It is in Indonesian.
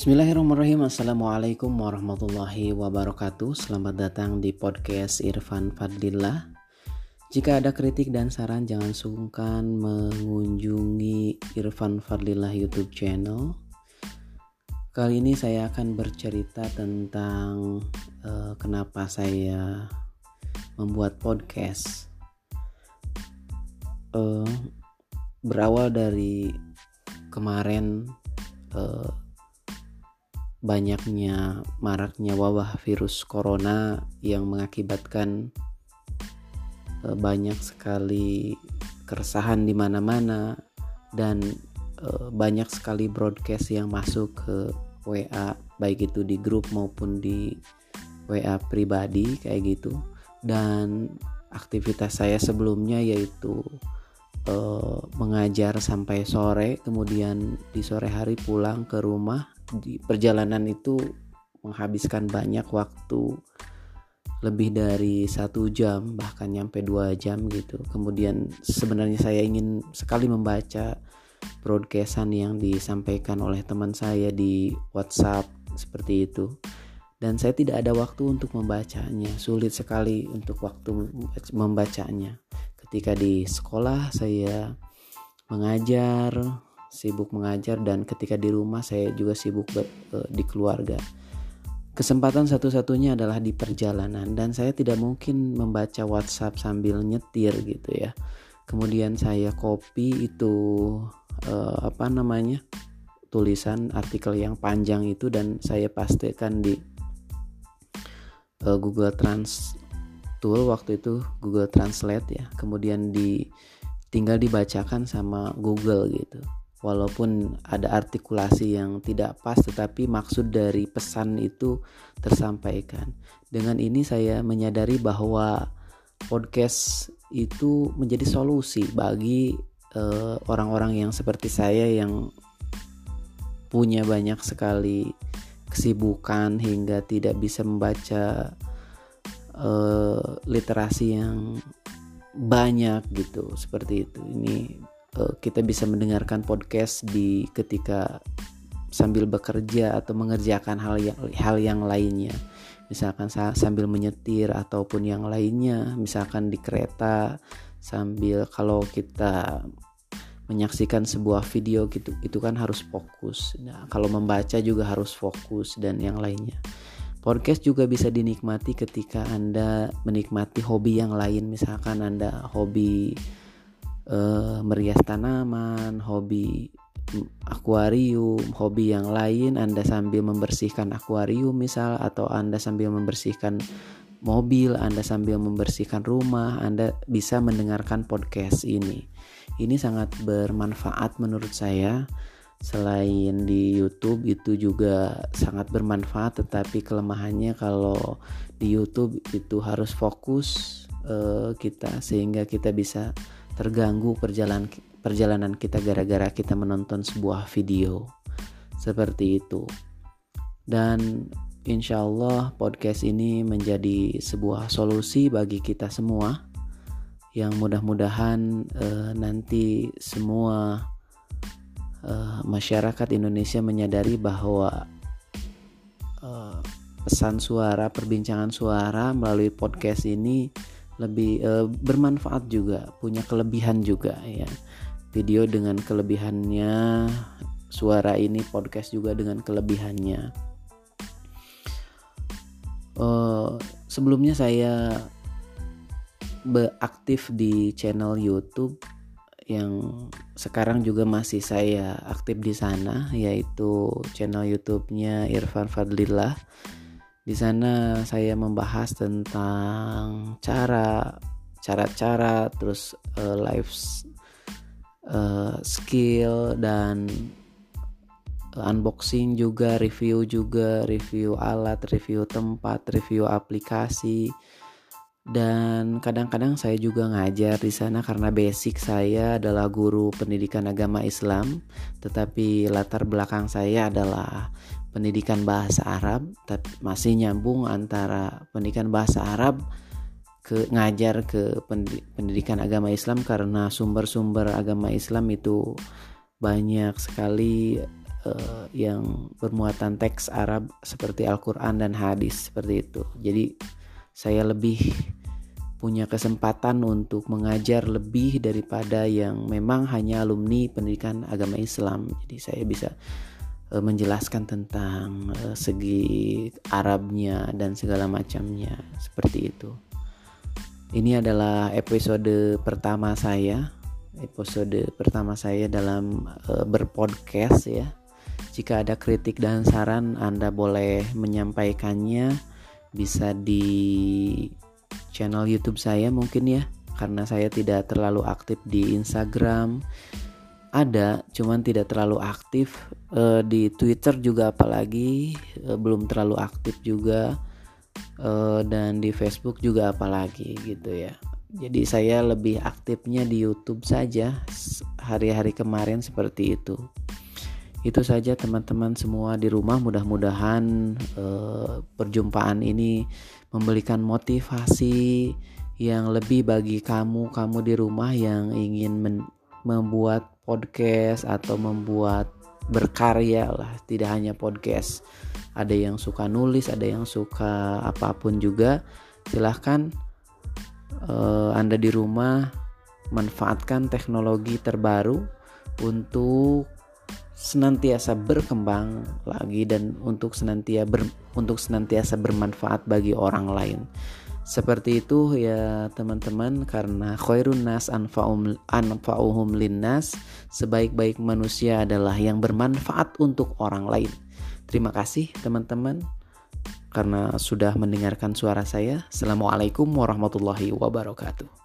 Bismillahirrahmanirrahim. Assalamualaikum warahmatullahi wabarakatuh. Selamat datang di podcast Irfan Fadlillah. Jika ada kritik dan saran jangan sungkan mengunjungi Irfan Fadlillah YouTube channel. Kali ini saya akan bercerita tentang uh, kenapa saya membuat podcast. Uh, Berawal dari kemarin uh, banyaknya maraknya wabah virus corona yang mengakibatkan uh, banyak sekali keresahan di mana-mana dan uh, banyak sekali broadcast yang masuk ke WA baik itu di grup maupun di WA pribadi kayak gitu. Dan aktivitas saya sebelumnya yaitu uh, mengajar sampai sore kemudian di sore hari pulang ke rumah di perjalanan itu menghabiskan banyak waktu lebih dari satu jam bahkan nyampe dua jam gitu. Kemudian sebenarnya saya ingin sekali membaca broadcastan yang disampaikan oleh teman saya di WhatsApp seperti itu. Dan saya tidak ada waktu untuk membacanya sulit sekali untuk waktu membacanya. Ketika di sekolah saya mengajar sibuk mengajar dan ketika di rumah saya juga sibuk ber, uh, di keluarga. Kesempatan satu-satunya adalah di perjalanan dan saya tidak mungkin membaca WhatsApp sambil nyetir gitu ya. Kemudian saya copy itu uh, apa namanya? tulisan artikel yang panjang itu dan saya pastikan di uh, Google Trans Tool waktu itu Google Translate ya. Kemudian di tinggal dibacakan sama Google gitu walaupun ada artikulasi yang tidak pas tetapi maksud dari pesan itu tersampaikan. Dengan ini saya menyadari bahwa podcast itu menjadi solusi bagi eh, orang-orang yang seperti saya yang punya banyak sekali kesibukan hingga tidak bisa membaca uh, literasi yang banyak gitu seperti itu. Ini uh, kita bisa mendengarkan podcast di ketika sambil bekerja atau mengerjakan hal yang hal yang lainnya. Misalkan sambil menyetir ataupun yang lainnya. Misalkan di kereta sambil kalau kita menyaksikan sebuah video gitu itu kan harus fokus. Nah kalau membaca juga harus fokus dan yang lainnya. Podcast juga bisa dinikmati ketika anda menikmati hobi yang lain. Misalkan anda hobi uh, merias tanaman, hobi akuarium, hobi yang lain Anda sambil membersihkan akuarium misal atau Anda sambil membersihkan mobil, Anda sambil membersihkan rumah, Anda bisa mendengarkan podcast ini. Ini sangat bermanfaat menurut saya. Selain di YouTube itu juga sangat bermanfaat, tetapi kelemahannya kalau di YouTube itu harus fokus uh, kita sehingga kita bisa terganggu perjalanan perjalanan kita gara-gara kita menonton sebuah video. Seperti itu. Dan insya Allah podcast ini menjadi sebuah solusi bagi kita semua yang mudah-mudahan uh, nanti semua uh, masyarakat Indonesia menyadari bahwa uh, pesan suara perbincangan suara melalui podcast ini lebih uh, bermanfaat juga punya kelebihan juga ya. Video dengan kelebihannya suara ini podcast juga dengan kelebihannya. Uh, sebelumnya saya beraktif di channel YouTube yang sekarang juga masih saya aktif di sana yaitu channel YouTube-nya Irfan Fadlillah di sana saya membahas tentang cara cara-cara terus uh, life uh, skill dan unboxing juga, review juga, review alat, review tempat, review aplikasi. Dan kadang-kadang saya juga ngajar di sana karena basic saya adalah guru pendidikan agama Islam, tetapi latar belakang saya adalah pendidikan bahasa Arab tapi masih nyambung antara pendidikan bahasa Arab ke ngajar ke pendidikan agama Islam karena sumber-sumber agama Islam itu banyak sekali uh, yang bermuatan teks Arab seperti Al-Qur'an dan hadis seperti itu. Jadi saya lebih punya kesempatan untuk mengajar lebih daripada yang memang hanya alumni pendidikan agama Islam. Jadi saya bisa menjelaskan tentang uh, segi Arabnya dan segala macamnya. Seperti itu. Ini adalah episode pertama saya, episode pertama saya dalam uh, berpodcast ya. Jika ada kritik dan saran Anda boleh menyampaikannya. Bisa di channel YouTube saya mungkin ya. Karena saya tidak terlalu aktif di Instagram ada cuman tidak terlalu aktif e, di Twitter juga apalagi e, belum terlalu aktif juga e, dan di Facebook juga apalagi gitu ya. Jadi saya lebih aktifnya di YouTube saja hari-hari kemarin seperti itu. Itu saja teman-teman semua di rumah mudah-mudahan perjumpaan ini memberikan motivasi yang lebih bagi kamu kamu di rumah yang ingin membuat podcast atau membuat berkarya lah. Tidak hanya podcast. Ada yang suka nulis ada yang suka apa pun juga. Silahkan uh, anda di rumah manfaatkan teknologi terbaru untuk senantiasa berkembang lagi dan untuk senantiasa ber, untuk senantiasa bermanfaat bagi orang lain. Seperti itu ya teman-teman karena khairun nas anfa'uhum linnas sebaik-baik manusia adalah yang bermanfaat untuk orang lain. Terima kasih teman-teman karena sudah mendengarkan suara saya. Assalamualaikum warahmatullahi wabarakatuh.